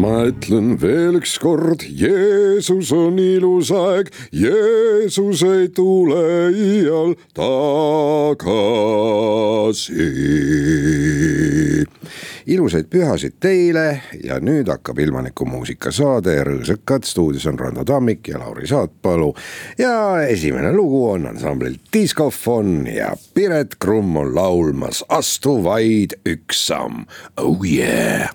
ma ütlen veel ükskord, Jeesus on ilus aeg, Jeesus ei tule iial tagasi. ilusaid pühasid teile ja nüüd hakkab ilmaniku muusikasaade Rõõsakad, stuudios on Rando Tammik ja Lauri Saatpalu. ja esimene lugu on ansamblilt Diskofon ja Piret Krumm on laulmas Astu vaid üks samm, oh yeah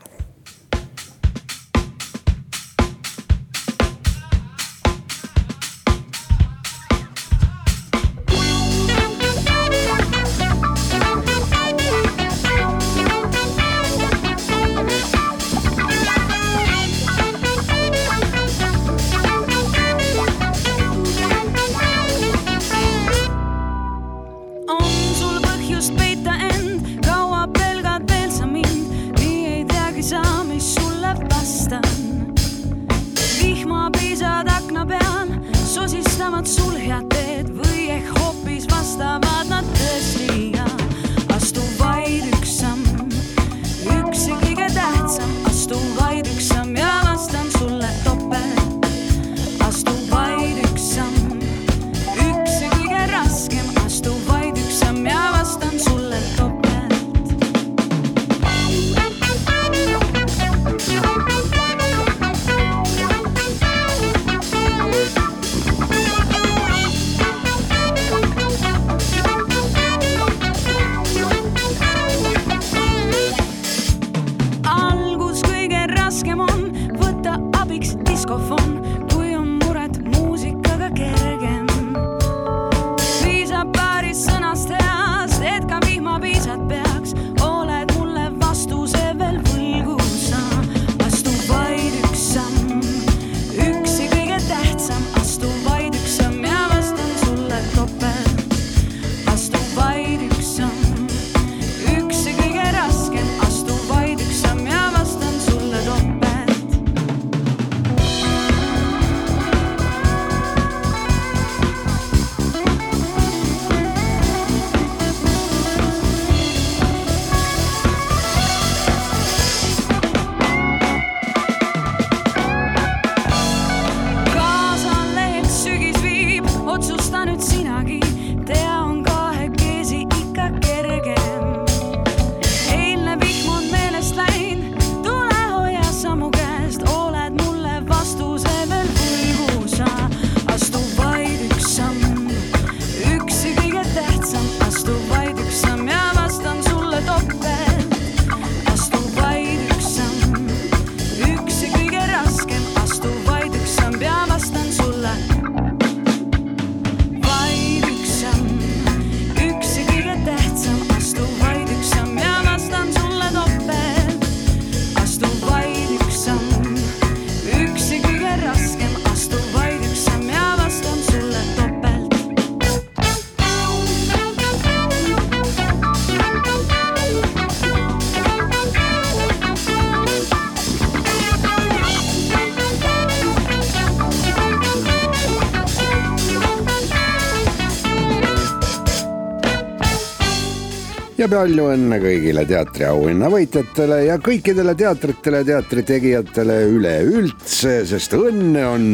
ja palju õnne kõigile teatriauhinna võitjatele ja kõikidele teatritele, teatritegijatele üleüldse, sest õnne on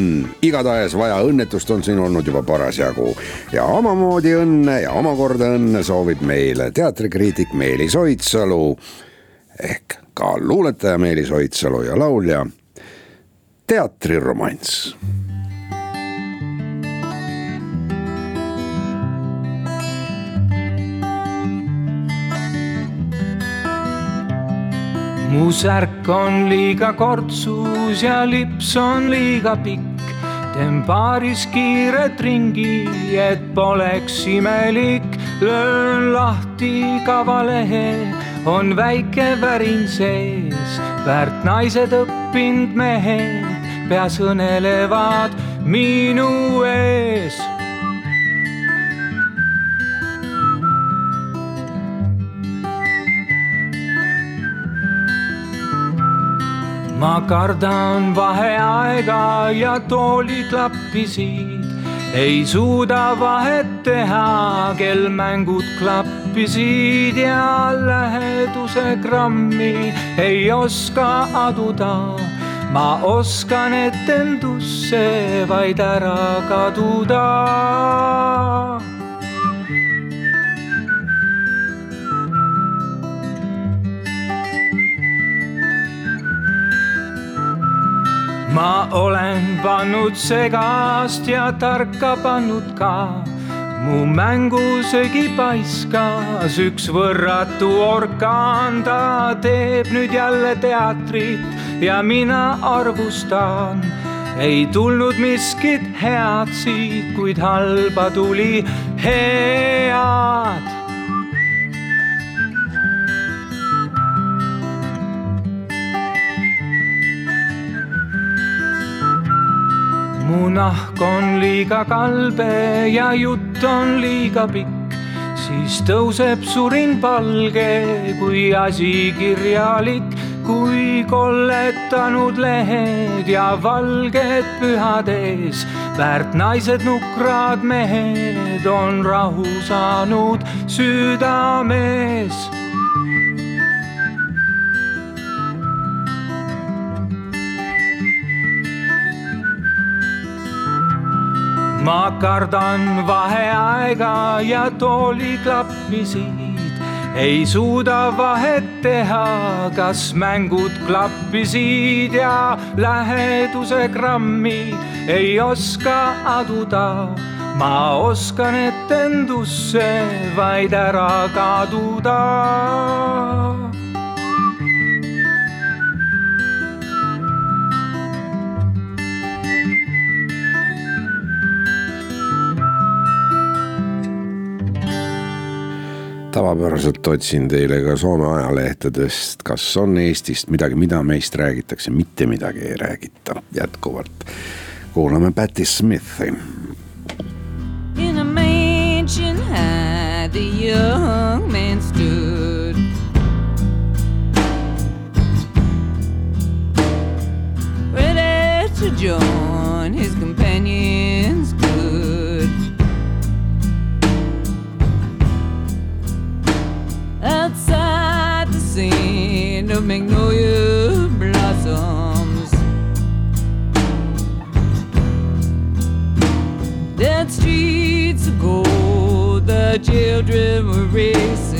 igatahes vaja, õnnetust on siin olnud juba parasjagu. ja omamoodi õnne ja omakorda õnne soovib meile teatrikriitik Meelis Oidsalu ehk ka luuletaja Meelis Oidsalu ja laulja teatriromanss mu särk on liiga kortsus ja lips on liiga pikk. teen paaris kiiret ringi, et poleks imelik. löön lahti kavalehe, on väike värin sees. väärt naised õppinud mehed peas õnelevad minu ees ma kardan vaheaega ja tooliklappisid, ei suuda vahet teha, kel mängud klappisid ja läheduse grammi ei oska aduda ma oskan etendusse vaid ära kaduda. Ma olen pannud segast ja tarka pannud ka mu mängusöögi paiskas üks võrratu orkaan, ta teeb nüüd jälle teatrit ja mina arvustan. ei tulnud miskit head siit, kuid halba tuli head mu nahk on liiga kalbe ja jutt on liiga pikk, siis tõuseb surin palge kui asi kirjalik, kui kolletanud lehed ja valged pühad ees. väärt naised, nukrad mehed on rahu saanud südames ma kardan vaheaega ja tooliklappisid, ei suuda vahet teha, kas mängud klappisid ja läheduse grammi. Ei oska aduda. ma oskan etendusse vaid ära kaduda tavapäraselt otsin teile ka Soome ajalehtedest, kas on Eestist midagi, mida meist räägitakse, mitte midagi ei räägita jätkuvalt. kuulame Patti Smithi. In a mansion high, the young man stood. Ready to join the children were racing.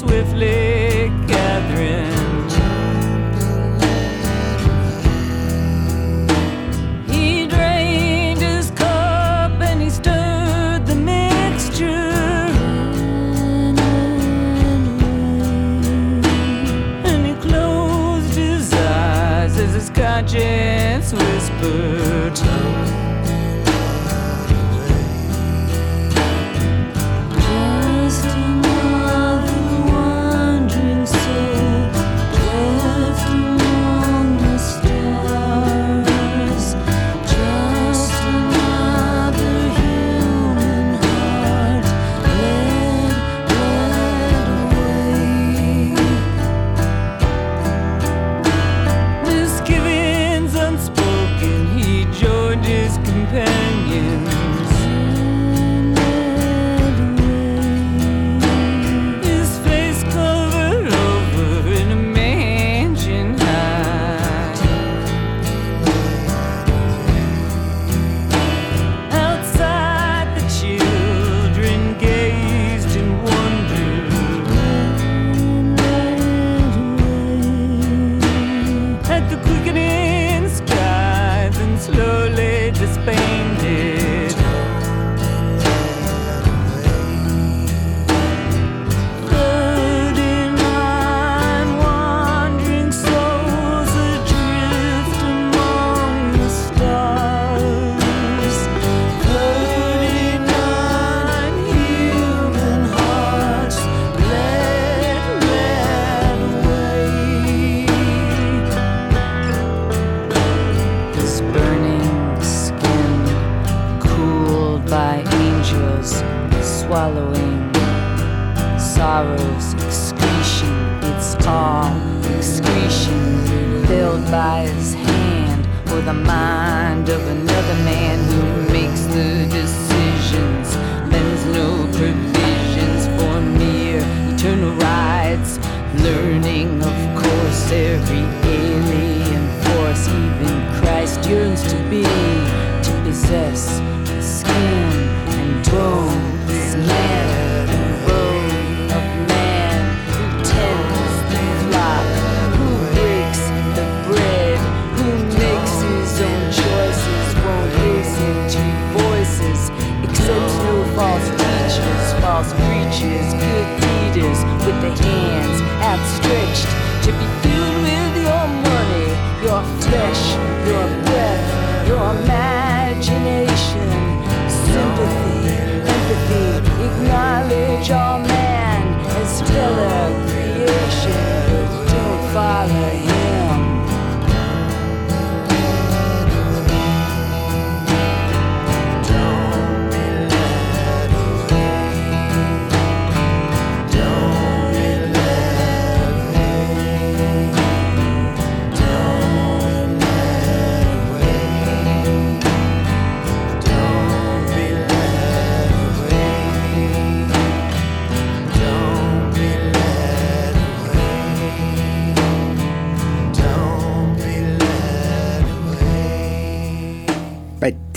Swiftly I'm mad.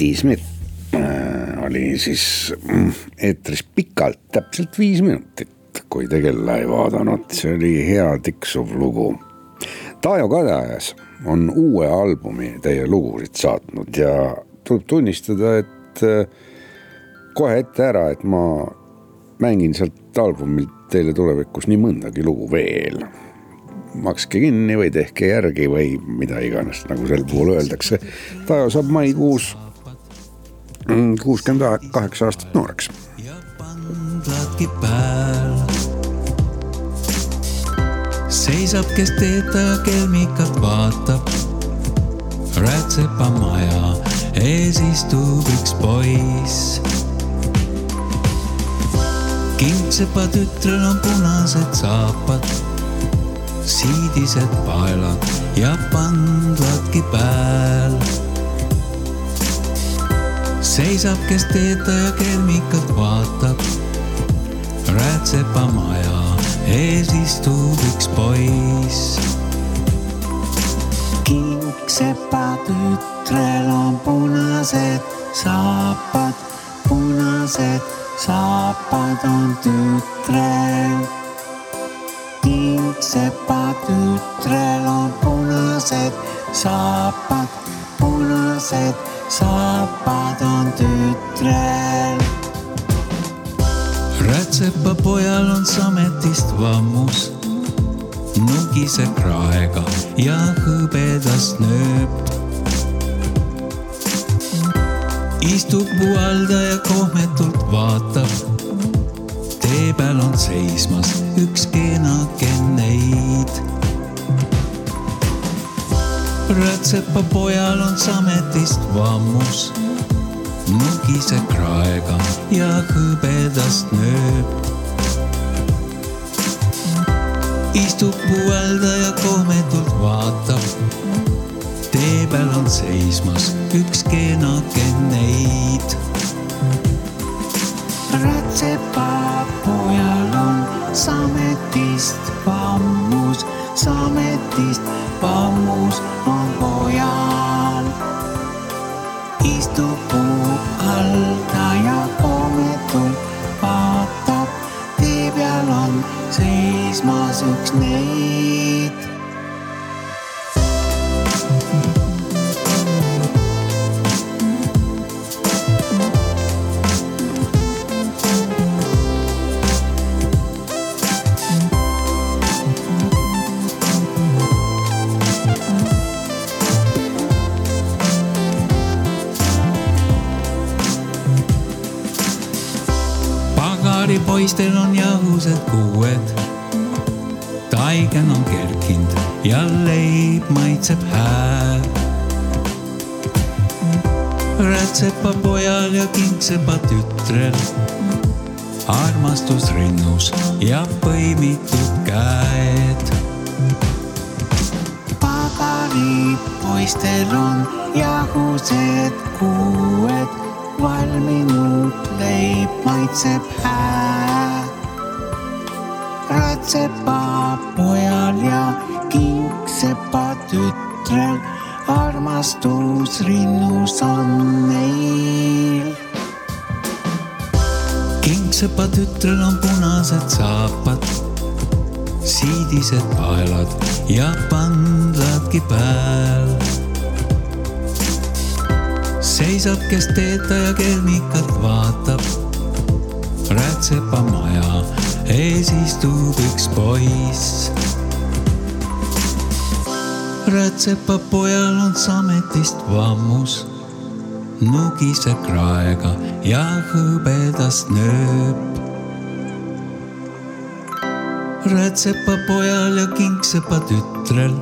Patti Smith äh, oli siis mm, eetris pikalt, täpselt viis minutit, kui te kella ei vaadanud, see oli hea tiksuv lugu. Taajo Kadajas on uue albumi teie lugusid saatnud ja tuleb tunnistada, et äh, kohe ette ära, et ma mängin sealt albumilt teile tulevikus nii mõndagi lugu veel makske kinni või tehke järgi või mida iganes, nagu sel puhul öeldakse. Tajo saab maikuus kuuskümmend kaheksa aastat nooreks. seisab, kes teetaja kelmikat vaatab. rätsepa maja ees istub üks poiss. kingsepa tütrel on punased saapad siidised paelad ja pandladki pääl. Seisab, kes teetaja kelmikat vaatab. rätsepa maja ees istub üks poiss. kingsepa tütrel on punased saapad, punased saapad on tütrel kingsepa tütrel on punased saapad, punased saapad on tütrel. rätsepa pojal on sametist vammus, nugise kraega ja hõbedas nööp. istub puhaldaja kohmetult vaatab tee peal on seismas üks kenake neid. Rätsepa pojal on sametist vammus, nugise kraega ja hõbedast nööp. istub puueldaja kohmetult vaatab, tee peal on seismas üks kenake neid rätsepa pojal on sametist vammus, sametist vammus on pojal. istub puu all ta ja kohmetult vaatab, tee peal on seismas üks neid jahused kuued. taigen on kerkinud ja leib maitseb hää. rätsepa pojal ja kingsepa tütrel armastus rinnus ja põimitud käed. pagari poistel on jahused kuued, valminud leib maitseb hää. Ratsepa pojal ja kingsepa tütrel. Armastus rinnus on neil kingsepa tütrel on punased saapad, siidised paelad ja pandladki pääl. seisab, kes teetaja kelmikalt vaatab, rätsepa maja ees istub üks poiss. rätsepa pojal on sametist vammus nugiseb kraega ja hõbedast nööp. rätsepa pojal ja kingsepa tütrel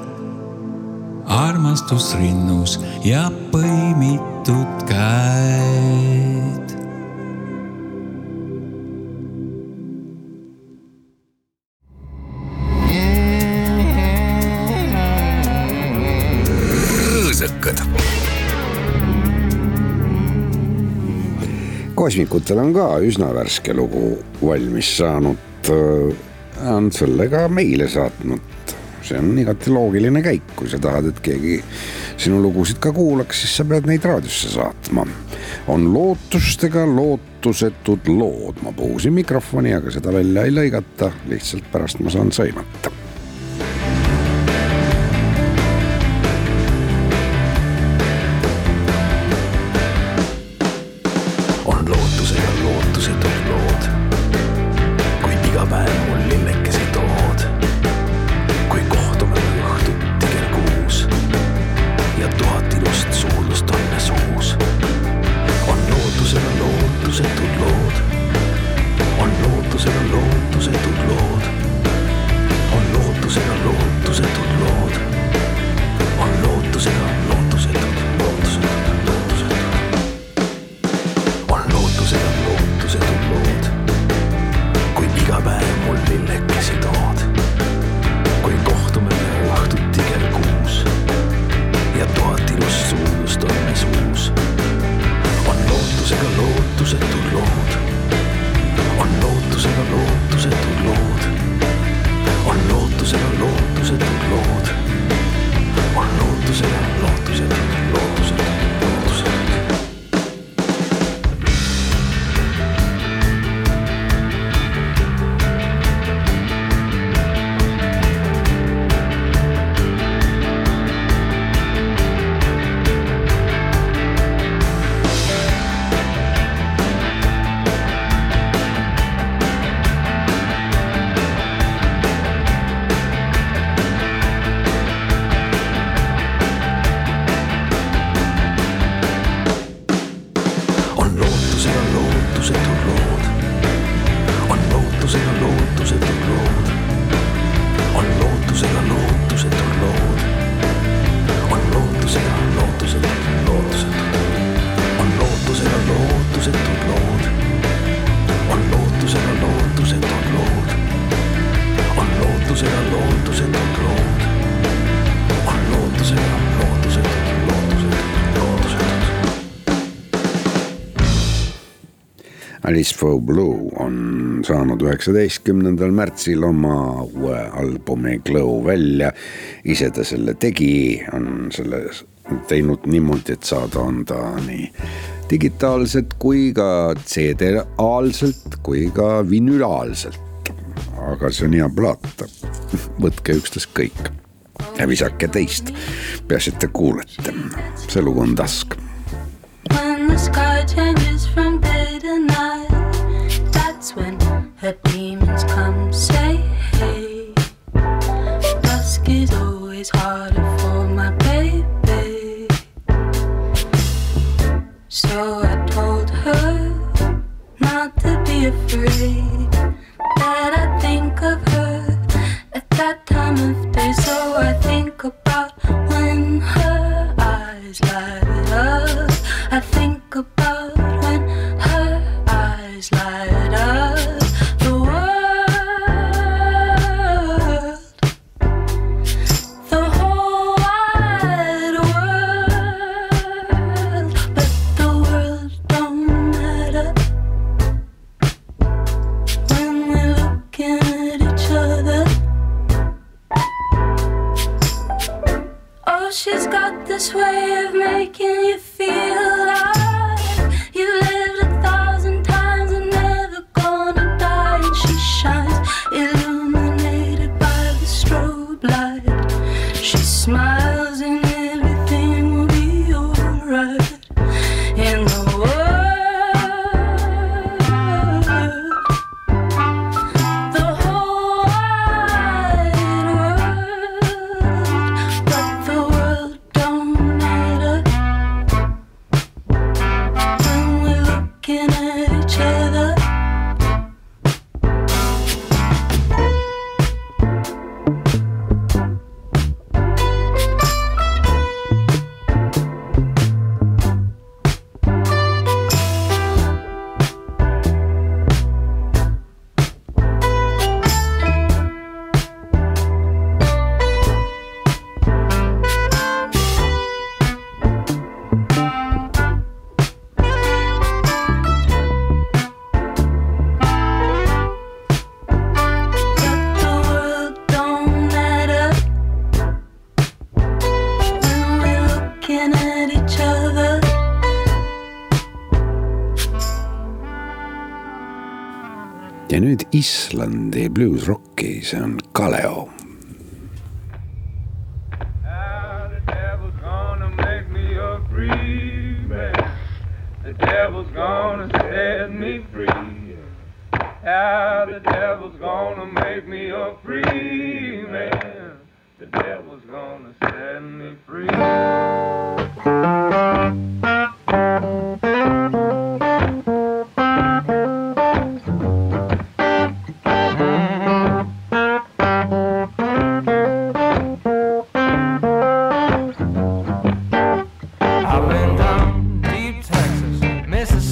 armastus rinnus ja põimitud käed. Kosmikutel on ka üsna värske lugu valmis saanud. on selle ka meile saatnud. see on igati loogiline käik, kui sa tahad, et keegi sinu lugusid ka kuulaks, siis sa pead neid raadiosse saatma. on lootustega lootusetud lood, ma puhusin mikrofoni, aga seda välja ei lõigata, lihtsalt pärast ma saan sõimata Alice For Blue on saanud üheksateistkümnendal märtsil oma uue albumi Glow välja. ise ta selle tegi, on selle teinud niimoodi, et saada on ta nii digitaalselt kui ka CD-aalselt kui ka vinülaalselt. aga see on hea plaat, võtke ükstaskõik. Ja visake teist, peaasi, et te kuulete, see lugu on Task His hard. Islandi bluusrokki, see on Kaleo.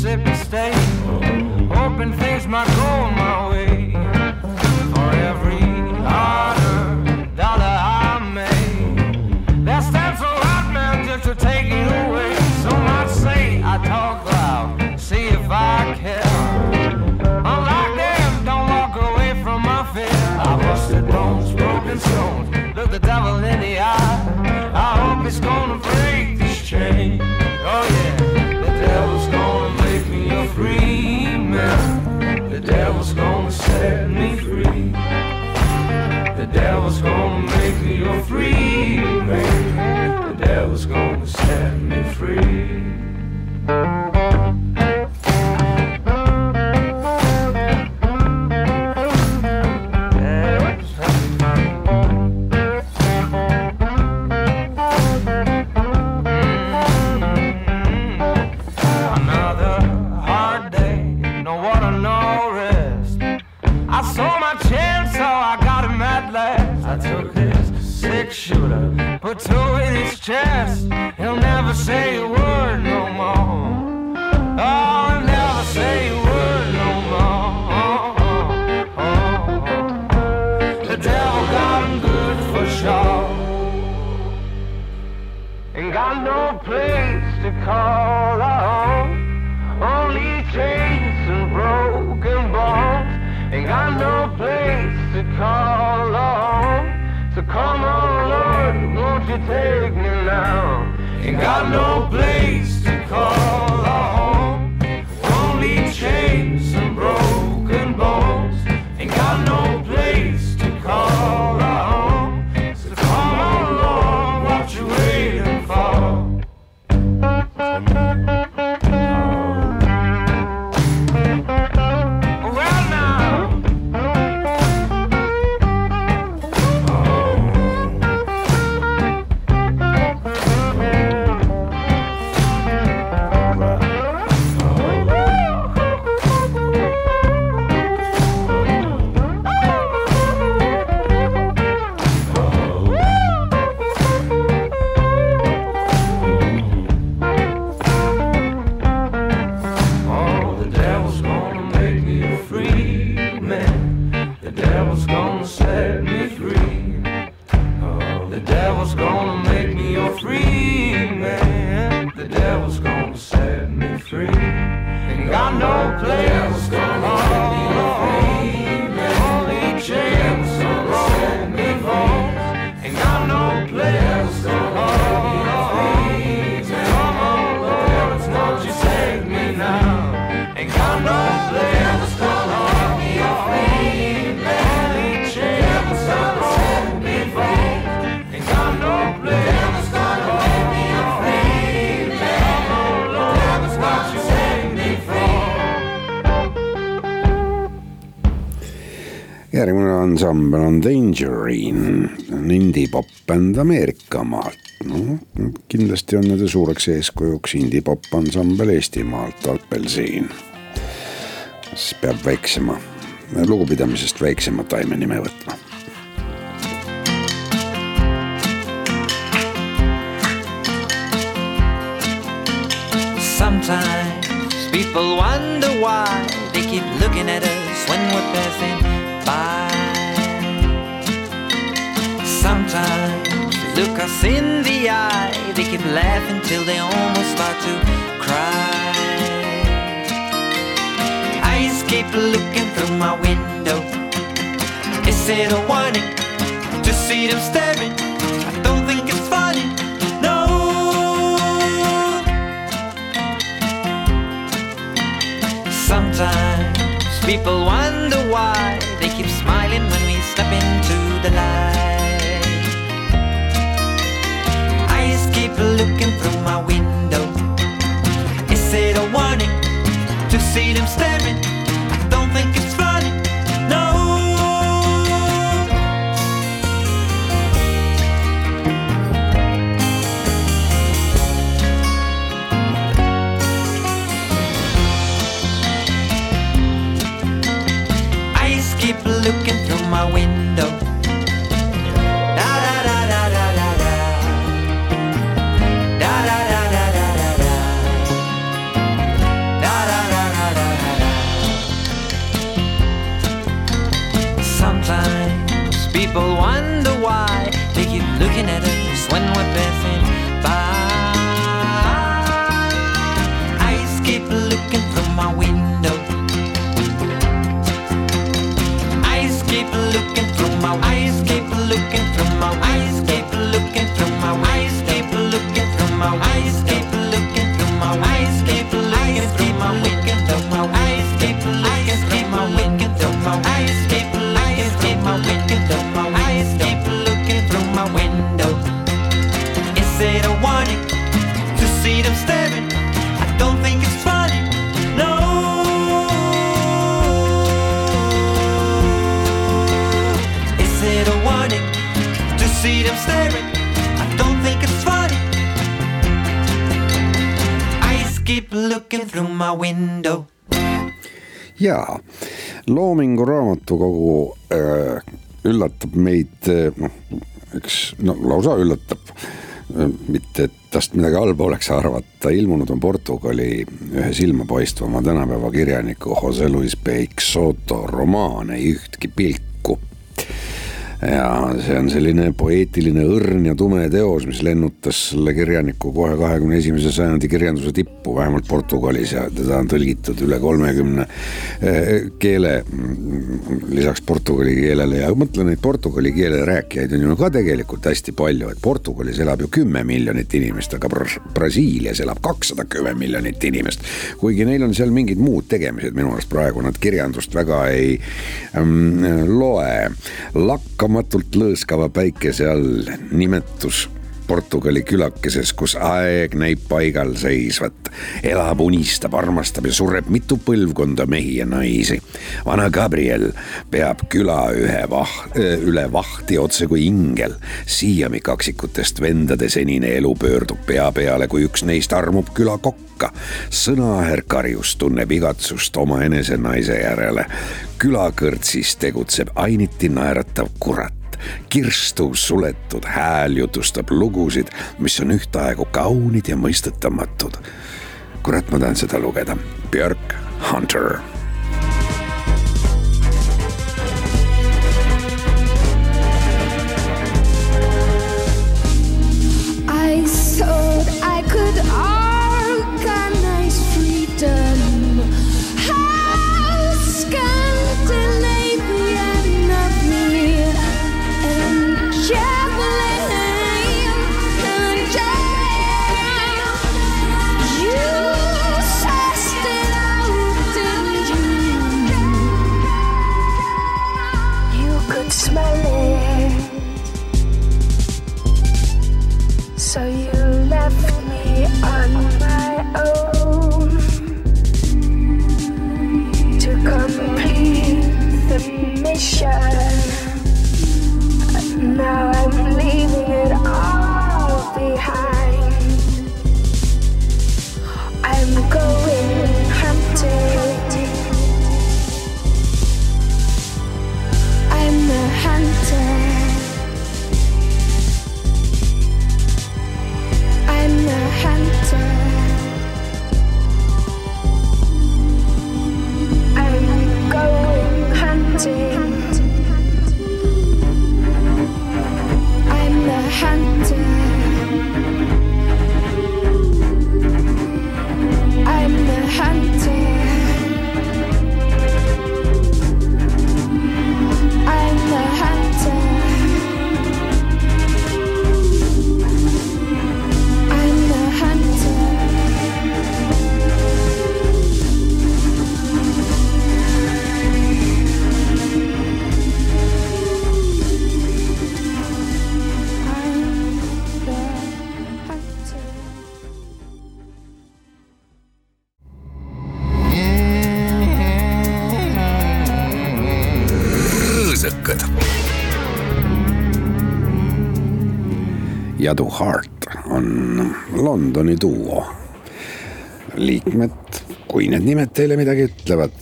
Mississippi State. Hoping things might go my way. no place to call our. Only chains and broken bones. Ain't got no place to call our own. So come on, Lord, won't you take me now? Ain't got no place to call our home. Only chains. ansambel on Dangerine, indie-popp bänd Ameerikamaalt. no kindlasti on nende suureks eeskujuks indie-popp ansambel Eestimaalt, Apelsiin. siis peab väiksema, lugupidamisest väiksema taime nime võtma Sometimes people wonder why they keep looking at us when we're passing time. Look us in the eye, they keep laughing till they almost start to cry. I keep looking through my window. Is it a warning to see them staring? I don't think it's funny. No. Sometimes people wonder why they keep smiling see them staring? Through my window. jaa, Loomingu Raamatukogu äh, üllatab meid äh, noh, eks no lausa üllatab. mitte, et tast midagi halba oleks arvata, ilmunud on Portugali ühe silmapaistvama tänapäeva kirjaniku Jose Luis Peixoto romaan Ei ühtki pilku ja see on selline poeetiline õrn ja tume teos, mis lennutas selle kirjaniku kohe kahekümne esimese sajandi kirjanduse tippu, vähemalt Portugalis ja teda on tõlgitud üle kolmekümne eh, keele. lisaks portugali keelele ja mõtle neid portugali keele rääkijaid on ju ka tegelikult hästi palju, et Portugalis elab ju kümme miljonit inimest, aga Bra Brasiilias elab kakssada kümme miljonit inimest. kuigi neil on seal mingid muud tegemised, minu arust praegu nad kirjandust väga ei ähm, loe. Lakkamatult lõõskava päikese all nimetus Portugali külakeses, kus aeg näib paigal seisvat. elab, unistab, armastab ja sureb mitu põlvkonda mehi ja naisi. vana Gabriel peab küla ühe vaht, üle vahti otse kui ingel. siiami kaksikutest vendade senine elu pöördub pea peale, kui üks neist armub küla kokka. sõnaäär karjus tunneb igatsust omaenese naise järele. külakõrtsis tegutseb ainiti naeratav kurat kirstu suletud hääl jutustab lugusid, mis on ühtaegu kaunid ja mõistetamatud. kurat, ma tahan seda lugeda. Björk Hunter Now I'm leaving it all behind. I'm going. Jadu Hart on Londoni duo. liikmed, kui need nimed teile midagi ütlevad,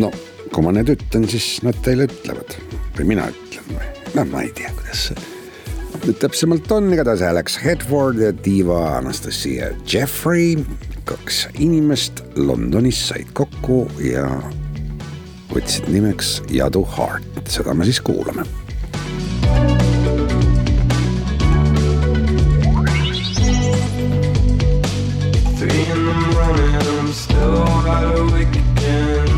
no kui ma need ütlen, siis nad teile ütlevad. Või mina ütlen. Või, no ma ei tea, kuidas see nüüd täpsemalt on, igatahes Alex Hedford ja diiva Anastasia Jeffrey, kaks inimest Londonis said kokku ja võtsid nimeks Jadu Hart, seda me siis kuulame I'm still wide awake again.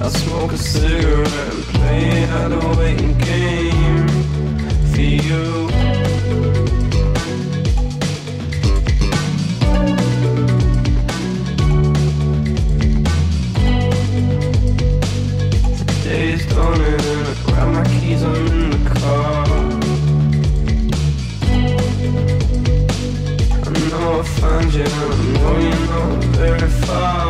I smoke a cigarette and play out a waiting game for you. Find you, know you're very far.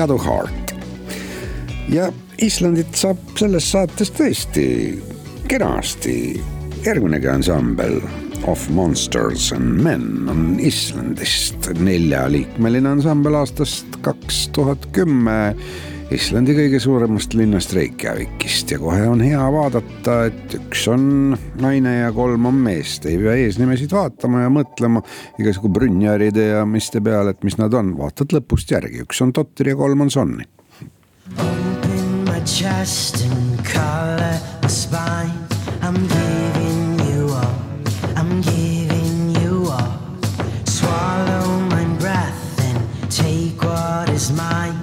Jadu Hart. ja Islandit saab selles saates tõesti kenasti. järgminegi ansambel Of Monsters and Men on Islandist neljaliikmeline ansambel aastast kaks tuhat kümme. Islandi kõige suuremast linnast Reykjavikist ja kohe on hea vaadata, et üks on naine ja kolm on meest, ei pea eesnimesid vaatama ja mõtlema igasugu Brynjaride ja miste peale, et mis nad on, vaatad lõpust järgi, üks on Totter ja kolm on Sonni. Open my chest and color my spine. I'm giving you all. I'm giving you all. Swallow my breath and take what is mine.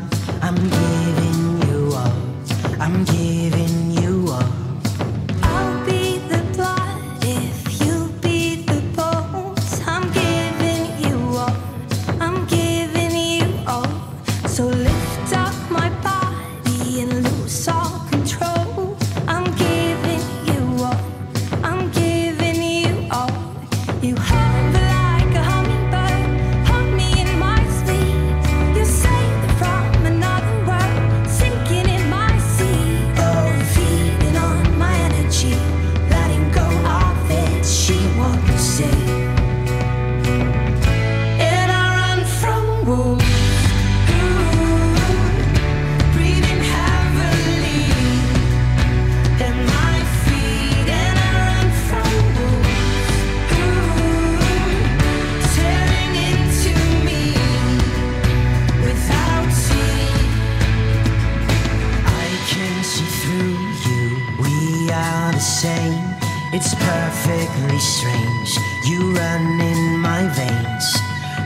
Same. It's perfectly strange. You run in my veins.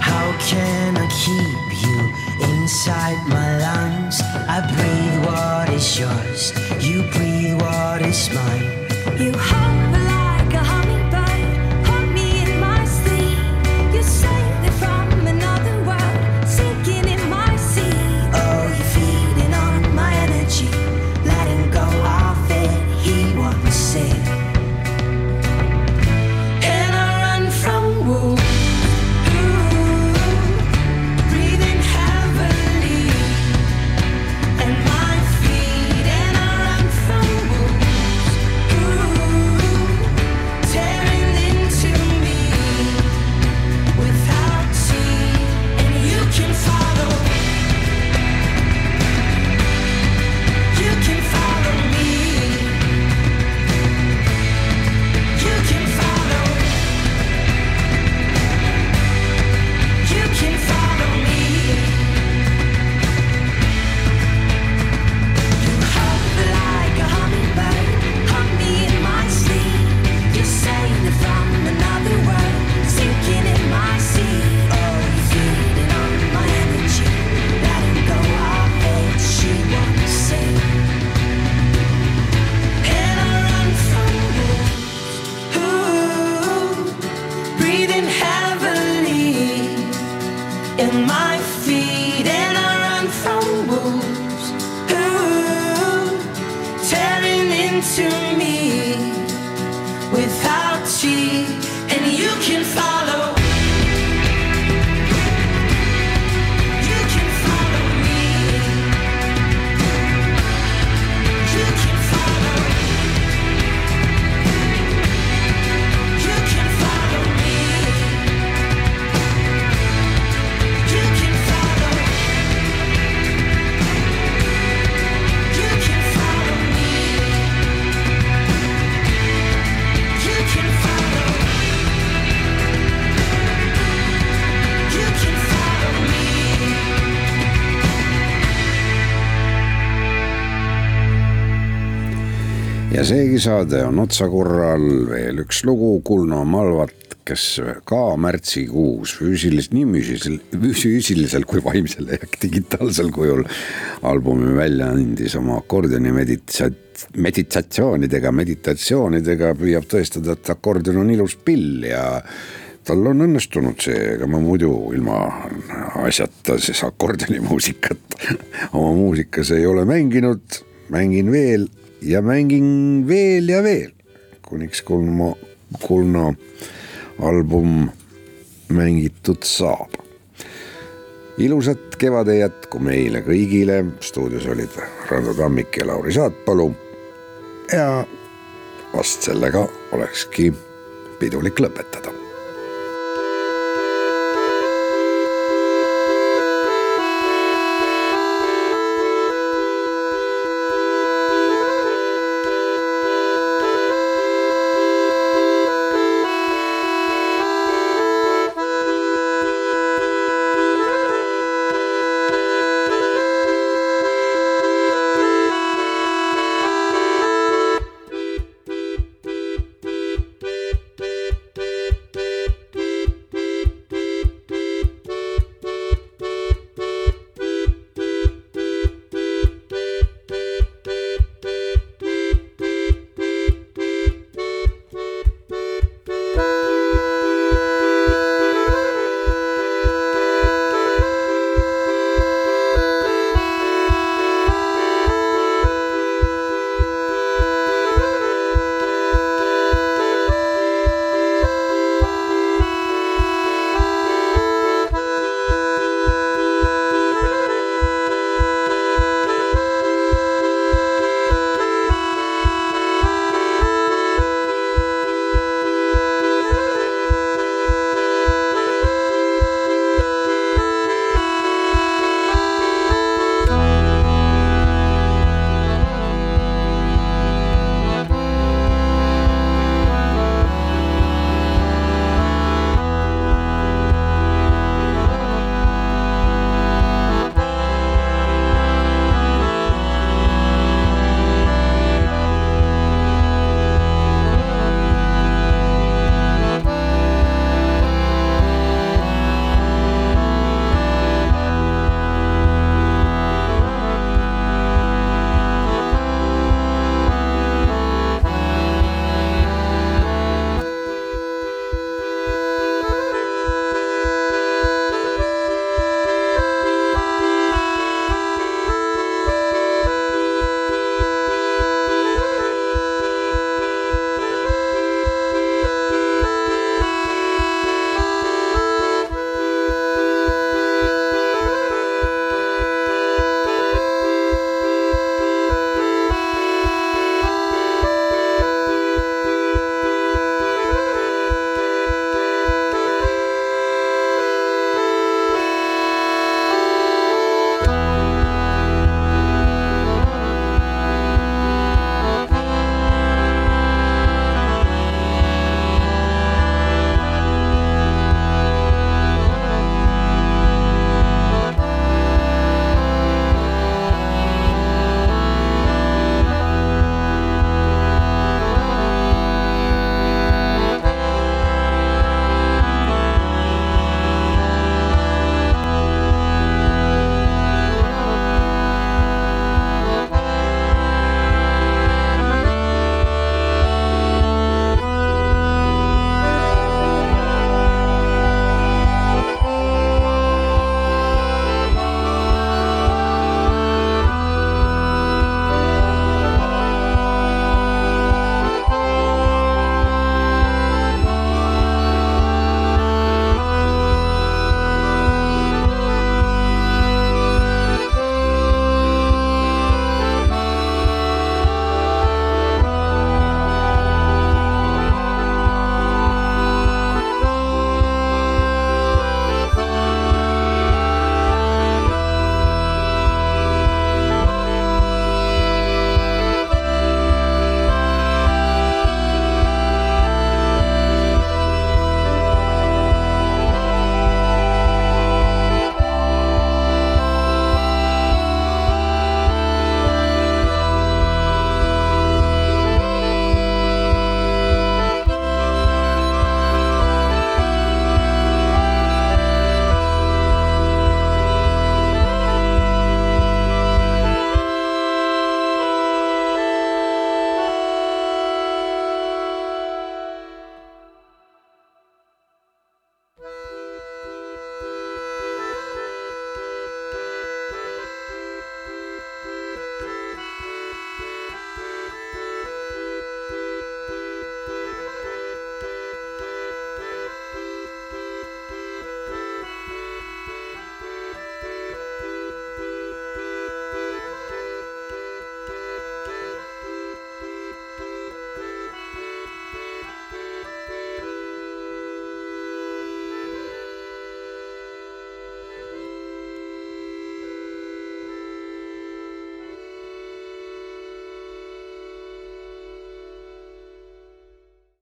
How can I keep you inside my lungs? I breathe what is yours, you breathe what is mine. You hover ja seegi saade on otsakorral, veel üks lugu Kulno Malvat, kes ka märtsikuus füüsilis-, nii füüsilisel, füüsilisel kui vaimsel ehk digitaalsel kujul albumi välja andis oma akordioni meditsat-, meditatsioonidega, meditatsioonidega püüab tõestada, et akordion on ilus pill ja tal on õnnestunud see, ega ma muidu ilma asjata siis akordionimuusikat oma muusikas ei ole mänginud, mängin veel ja mängin veel ja veel, kuniks Kulno, Kulno album mängitud saab. ilusat kevade jätku meile kõigile, stuudios olid Rando Tammik ja Lauri Saatpalu. ja vast sellega olekski pidulik lõpetada